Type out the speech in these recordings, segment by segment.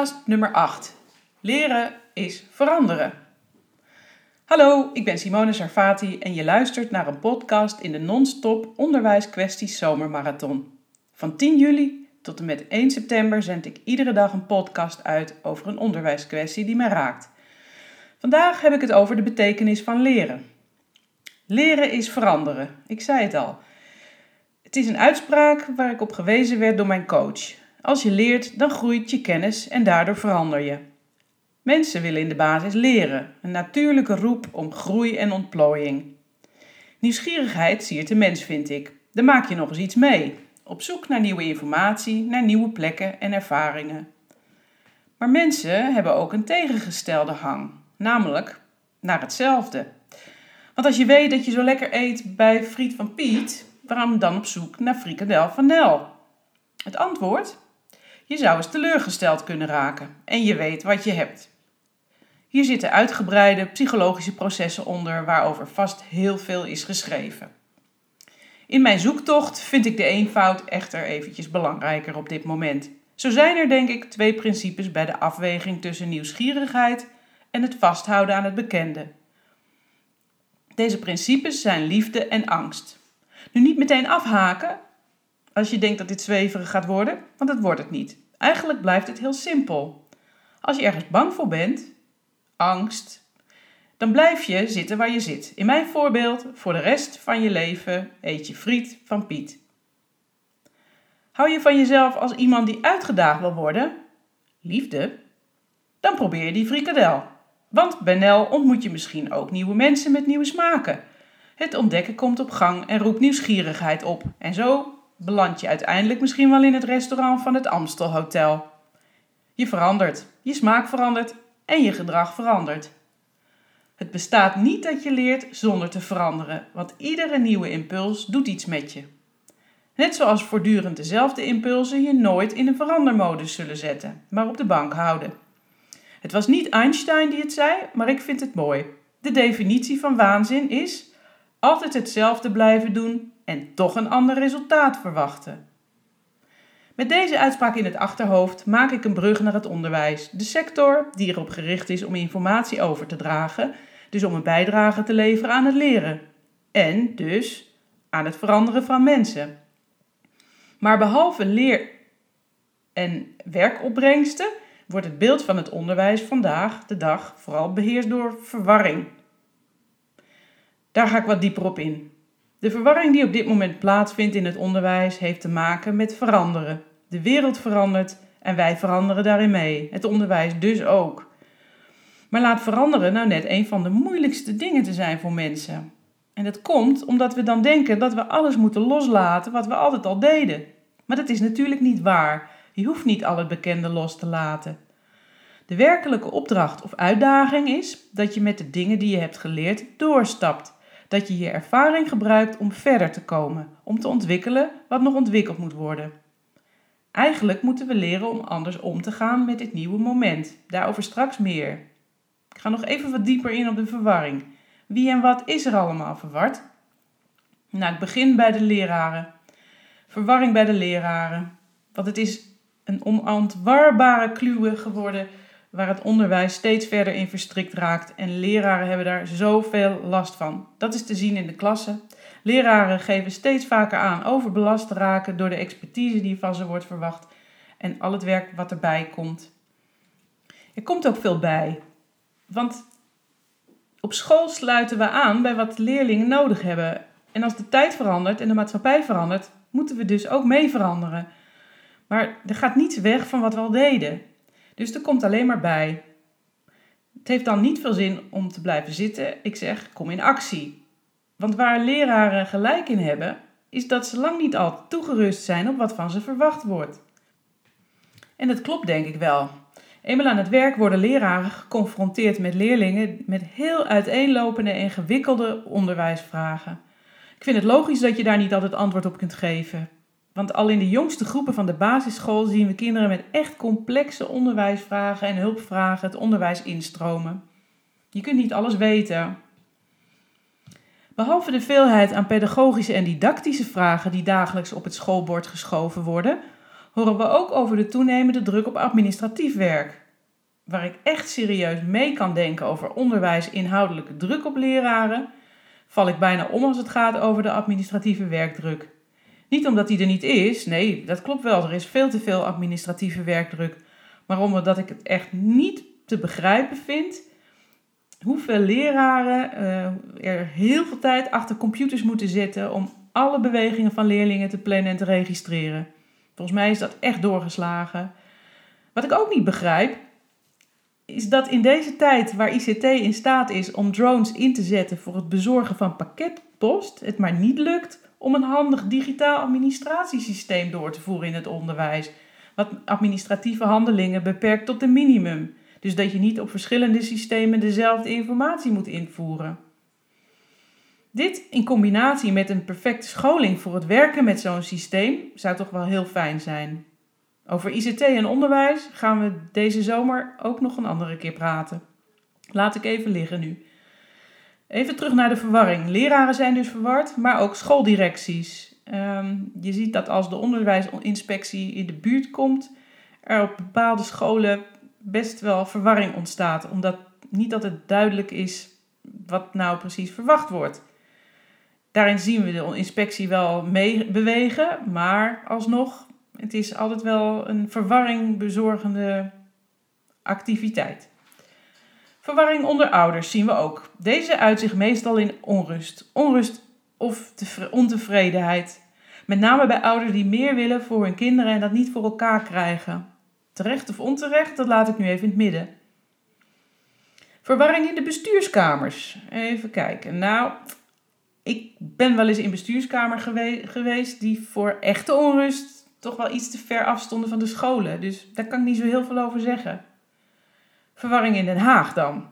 Podcast nummer 8. Leren is veranderen. Hallo, ik ben Simone Sarfati en je luistert naar een podcast in de non-stop onderwijskwesties zomermarathon. Van 10 juli tot en met 1 september zend ik iedere dag een podcast uit over een onderwijskwestie die mij raakt. Vandaag heb ik het over de betekenis van leren. Leren is veranderen. Ik zei het al. Het is een uitspraak waar ik op gewezen werd door mijn coach. Als je leert, dan groeit je kennis en daardoor verander je. Mensen willen in de basis leren, een natuurlijke roep om groei en ontplooiing. Nieuwsgierigheid siert de mens, vind ik. Daar maak je nog eens iets mee, op zoek naar nieuwe informatie, naar nieuwe plekken en ervaringen. Maar mensen hebben ook een tegengestelde hang, namelijk naar hetzelfde. Want als je weet dat je zo lekker eet bij Friet van Piet, waarom dan op zoek naar frikandel van Nel? Het antwoord? Je zou eens teleurgesteld kunnen raken en je weet wat je hebt. Hier zitten uitgebreide psychologische processen onder waarover vast heel veel is geschreven. In mijn zoektocht vind ik de eenvoud echter eventjes belangrijker op dit moment. Zo zijn er denk ik twee principes bij de afweging tussen nieuwsgierigheid en het vasthouden aan het bekende. Deze principes zijn liefde en angst. Nu niet meteen afhaken als je denkt dat dit zweverig gaat worden, want dat wordt het niet. Eigenlijk blijft het heel simpel. Als je ergens bang voor bent, angst, dan blijf je zitten waar je zit. In mijn voorbeeld, voor de rest van je leven eet je friet van Piet. Hou je van jezelf als iemand die uitgedaagd wil worden? Liefde? Dan probeer je die frikadel. Want bij Nel ontmoet je misschien ook nieuwe mensen met nieuwe smaken. Het ontdekken komt op gang en roept nieuwsgierigheid op. En zo beland je uiteindelijk misschien wel in het restaurant van het Amstel Hotel. Je verandert, je smaak verandert en je gedrag verandert. Het bestaat niet dat je leert zonder te veranderen, want iedere nieuwe impuls doet iets met je. Net zoals voortdurend dezelfde impulsen je nooit in een verandermodus zullen zetten, maar op de bank houden. Het was niet Einstein die het zei, maar ik vind het mooi. De definitie van waanzin is altijd hetzelfde blijven doen en toch een ander resultaat verwachten. Met deze uitspraak in het achterhoofd maak ik een brug naar het onderwijs, de sector die erop gericht is om informatie over te dragen, dus om een bijdrage te leveren aan het leren en dus aan het veranderen van mensen. Maar behalve leer- en werkopbrengsten wordt het beeld van het onderwijs vandaag de dag vooral beheerst door verwarring. Daar ga ik wat dieper op in. De verwarring die op dit moment plaatsvindt in het onderwijs heeft te maken met veranderen. De wereld verandert en wij veranderen daarin mee. Het onderwijs dus ook. Maar laat veranderen nou net een van de moeilijkste dingen te zijn voor mensen. En dat komt omdat we dan denken dat we alles moeten loslaten wat we altijd al deden. Maar dat is natuurlijk niet waar. Je hoeft niet al het bekende los te laten. De werkelijke opdracht of uitdaging is dat je met de dingen die je hebt geleerd doorstapt dat je je ervaring gebruikt om verder te komen, om te ontwikkelen wat nog ontwikkeld moet worden. Eigenlijk moeten we leren om anders om te gaan met dit nieuwe moment. Daarover straks meer. Ik ga nog even wat dieper in op de verwarring. Wie en wat is er allemaal verward? Nou, ik begin bij de leraren. Verwarring bij de leraren. Want het is een onontwarbare kluwe geworden waar het onderwijs steeds verder in verstrikt raakt en leraren hebben daar zoveel last van. Dat is te zien in de klassen. Leraren geven steeds vaker aan overbelast te raken door de expertise die van ze wordt verwacht en al het werk wat erbij komt. Er komt ook veel bij, want op school sluiten we aan bij wat leerlingen nodig hebben. En als de tijd verandert en de maatschappij verandert, moeten we dus ook mee veranderen. Maar er gaat niets weg van wat we al deden. Dus er komt alleen maar bij. Het heeft dan niet veel zin om te blijven zitten. Ik zeg, kom in actie. Want waar leraren gelijk in hebben, is dat ze lang niet al toegerust zijn op wat van ze verwacht wordt. En dat klopt denk ik wel. Eenmaal aan het werk worden leraren geconfronteerd met leerlingen met heel uiteenlopende en gewikkelde onderwijsvragen. Ik vind het logisch dat je daar niet altijd antwoord op kunt geven. Want al in de jongste groepen van de basisschool zien we kinderen met echt complexe onderwijsvragen en hulpvragen het onderwijs instromen. Je kunt niet alles weten. Behalve de veelheid aan pedagogische en didactische vragen die dagelijks op het schoolbord geschoven worden, horen we ook over de toenemende druk op administratief werk. Waar ik echt serieus mee kan denken over onderwijs inhoudelijke druk op leraren, val ik bijna om als het gaat over de administratieve werkdruk. Niet omdat die er niet is, nee, dat klopt wel, er is veel te veel administratieve werkdruk. Maar omdat ik het echt niet te begrijpen vind hoeveel leraren uh, er heel veel tijd achter computers moeten zitten om alle bewegingen van leerlingen te plannen en te registreren. Volgens mij is dat echt doorgeslagen. Wat ik ook niet begrijp, is dat in deze tijd waar ICT in staat is om drones in te zetten voor het bezorgen van pakketpost, het maar niet lukt om een handig digitaal administratiesysteem door te voeren in het onderwijs, wat administratieve handelingen beperkt tot een minimum. Dus dat je niet op verschillende systemen dezelfde informatie moet invoeren. Dit in combinatie met een perfecte scholing voor het werken met zo'n systeem zou toch wel heel fijn zijn. Over ICT en onderwijs gaan we deze zomer ook nog een andere keer praten. Laat ik even liggen nu. Even terug naar de verwarring. Leraren zijn dus verward, maar ook schooldirecties. Ehm, je ziet dat als de onderwijsinspectie in de buurt komt, er op bepaalde scholen best wel verwarring ontstaat, omdat niet het duidelijk is wat nou precies verwacht wordt. Daarin zien we de inspectie wel mee bewegen, maar alsnog, het is altijd wel een verwarring bezorgende activiteit. Verwarring onder ouders zien we ook. Deze uit zich meestal in onrust. Onrust of ontevredenheid. Met name bij ouders die meer willen voor hun kinderen en dat niet voor elkaar krijgen. Terecht of onterecht, dat laat ik nu even in het midden. Verwarring in de bestuurskamers. Even kijken. Nou, ik ben wel eens in bestuurskamer geweest die voor echte onrust toch wel iets te ver afstonden van de scholen. Dus daar kan ik niet zo heel veel over zeggen. Verwarring in Den Haag dan.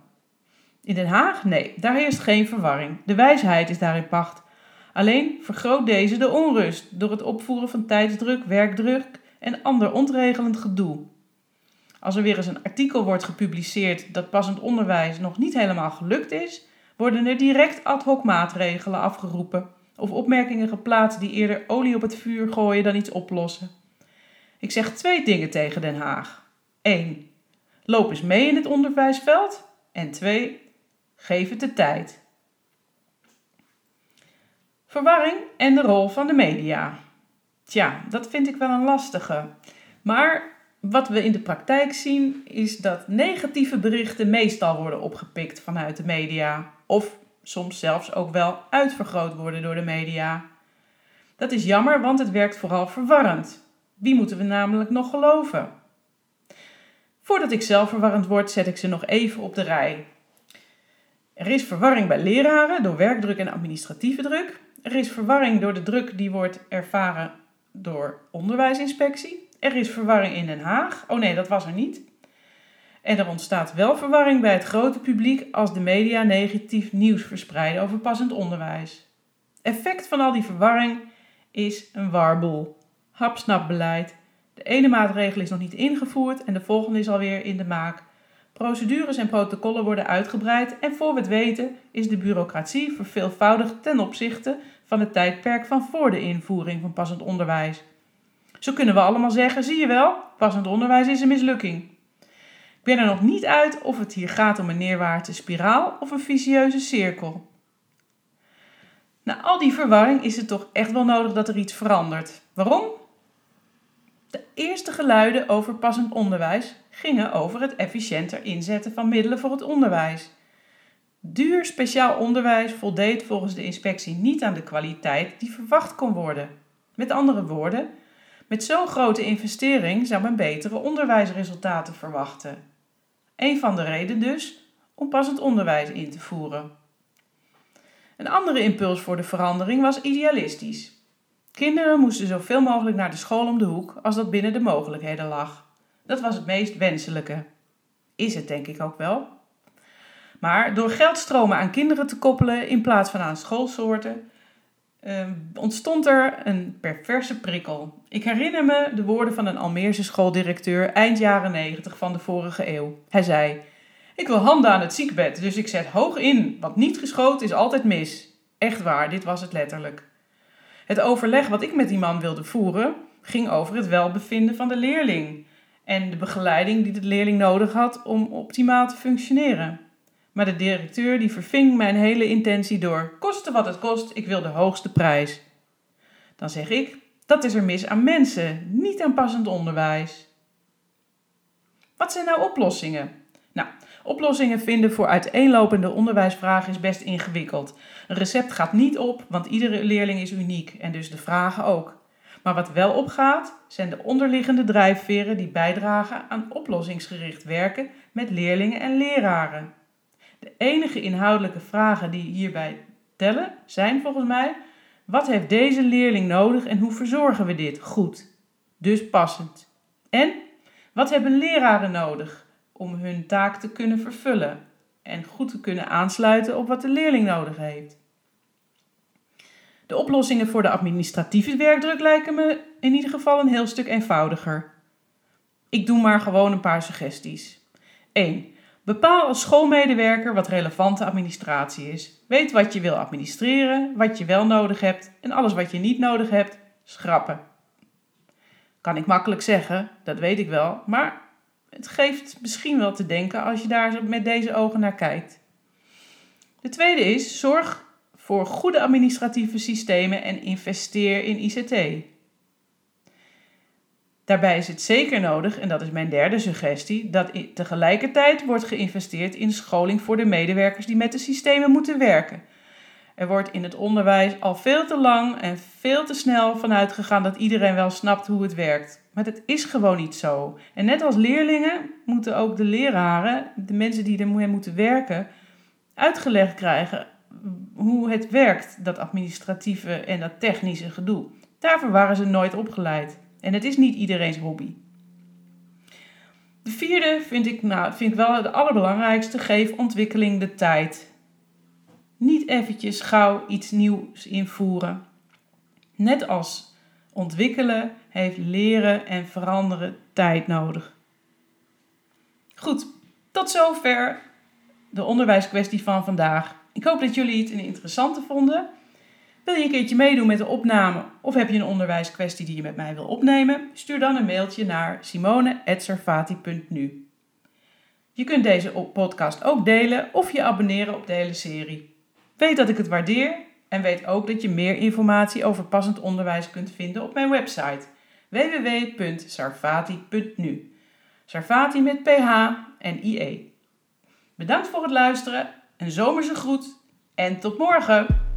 In Den Haag? Nee, daar heerst geen verwarring. De wijsheid is daarin pacht. Alleen vergroot deze de onrust door het opvoeren van tijdsdruk, werkdruk en ander ontregelend gedoe. Als er weer eens een artikel wordt gepubliceerd dat passend onderwijs nog niet helemaal gelukt is, worden er direct ad hoc maatregelen afgeroepen of opmerkingen geplaatst die eerder olie op het vuur gooien dan iets oplossen. Ik zeg twee dingen tegen Den Haag. 1. Loop eens mee in het onderwijsveld. En 2. Geef het de tijd. Verwarring en de rol van de media. Tja, dat vind ik wel een lastige. Maar wat we in de praktijk zien is dat negatieve berichten meestal worden opgepikt vanuit de media. Of soms zelfs ook wel uitvergroot worden door de media. Dat is jammer, want het werkt vooral verwarrend. Wie moeten we namelijk nog geloven? Voordat ik zelf verwarrend word, zet ik ze nog even op de rij. Er is verwarring bij leraren door werkdruk en administratieve druk. Er is verwarring door de druk die wordt ervaren door onderwijsinspectie. Er is verwarring in Den Haag. Oh nee, dat was er niet. En er ontstaat wel verwarring bij het grote publiek als de media negatief nieuws verspreiden over passend onderwijs. Effect van al die verwarring is een warboel. Hapsnapbeleid. De ene maatregel is nog niet ingevoerd en de volgende is alweer in de maak. Procedures en protocollen worden uitgebreid en voor we het weten is de bureaucratie verveelvoudigd ten opzichte van het tijdperk van voor de invoering van passend onderwijs. Zo kunnen we allemaal zeggen: zie je wel, passend onderwijs is een mislukking. Ik ben er nog niet uit of het hier gaat om een neerwaartse spiraal of een vicieuze cirkel. Na al die verwarring is het toch echt wel nodig dat er iets verandert. Waarom? Eerste geluiden over passend onderwijs gingen over het efficiënter inzetten van middelen voor het onderwijs. Duur speciaal onderwijs voldeed volgens de inspectie niet aan de kwaliteit die verwacht kon worden. Met andere woorden, met zo'n grote investering zou men betere onderwijsresultaten verwachten. Een van de redenen dus om passend onderwijs in te voeren. Een andere impuls voor de verandering was idealistisch. Kinderen moesten zoveel mogelijk naar de school om de hoek als dat binnen de mogelijkheden lag. Dat was het meest wenselijke. Is het denk ik ook wel. Maar door geldstromen aan kinderen te koppelen in plaats van aan schoolsoorten, Ehm, ontstond er een perverse prikkel. Ik herinner me de woorden van een Almeerse schooldirecteur eind jaren 90 van de vorige eeuw. Hij zei: Ik wil handen aan het ziekbed, dus ik zet hoog in, want niet geschoten is altijd mis. Echt waar, dit was het letterlijk. Het overleg wat ik met die man wilde voeren ging over het welbevinden van de leerling en de begeleiding die de leerling nodig had om optimaal te functioneren. Maar de directeur die verving mijn hele intentie door: koste wat het kost, ik wil de hoogste prijs. Dan zeg ik: dat is er mis aan mensen, niet aan passend onderwijs. Wat zijn nou oplossingen? Nou, oplossingen vinden voor uiteenlopende onderwijsvragen is best ingewikkeld. Een recept gaat niet op, want iedere leerling is uniek en dus de vragen ook. Maar wat wel opgaat, zijn de onderliggende drijfveren die bijdragen aan oplossingsgericht werken met leerlingen en leraren. De enige inhoudelijke vragen die hierbij tellen zijn volgens mij: wat heeft deze leerling nodig en hoe verzorgen we dit goed? Dus passend. En wat hebben leraren nodig om hun taak te kunnen vervullen en goed te kunnen aansluiten op wat de leerling nodig heeft? De oplossingen voor de administratieve werkdruk lijken me in ieder geval een heel stuk eenvoudiger. Ik doe maar gewoon een paar suggesties. 1. Bepaal als schoolmedewerker wat relevante administratie is. Weet wat je wil administreren, wat je wel nodig hebt en alles wat je niet nodig hebt, schrappen. Kan ik makkelijk zeggen, dat weet ik wel, maar het geeft misschien wel te denken als je daar met deze ogen naar kijkt. De tweede is: zorg voor goede administratieve systemen en investeer in ICT. Daarbij is het zeker nodig, en dat is mijn derde suggestie, dat tegelijkertijd wordt geïnvesteerd in scholing voor de medewerkers die met de systemen moeten werken. Er wordt in het onderwijs al veel te lang en veel te snel vanuit gegaan dat iedereen wel snapt hoe het werkt. Maar dat is gewoon niet zo. En net als leerlingen moeten ook de leraren, de mensen die er moeten werken, uitgelegd krijgen hoe het werkt, dat administratieve en dat technische gedoe. Daarvoor waren ze nooit opgeleid. En het is niet iedereen's hobby. De vierde vind ik, nou, vind ik wel de allerbelangrijkste. Geef ontwikkeling de tijd. Niet eventjes gauw iets nieuws invoeren. Net als ontwikkelen heeft leren en veranderen tijd nodig. Goed, tot zover de onderwijskwestie van vandaag. Ik hoop dat jullie het een interessante vonden. Wil je een keertje meedoen met de opname of heb je een onderwijskwestie die je met mij wil opnemen? Stuur dan een mailtje naar simone.servati.nu. Je kunt deze podcast ook delen of je abonneren op de hele serie. Weet dat ik het waardeer en weet ook dat je meer informatie over passend onderwijs kunt vinden op mijn website www.sarfati.nu. Sarfati met PH en IE. Bedankt voor het luisteren, een zomerse groet en tot morgen!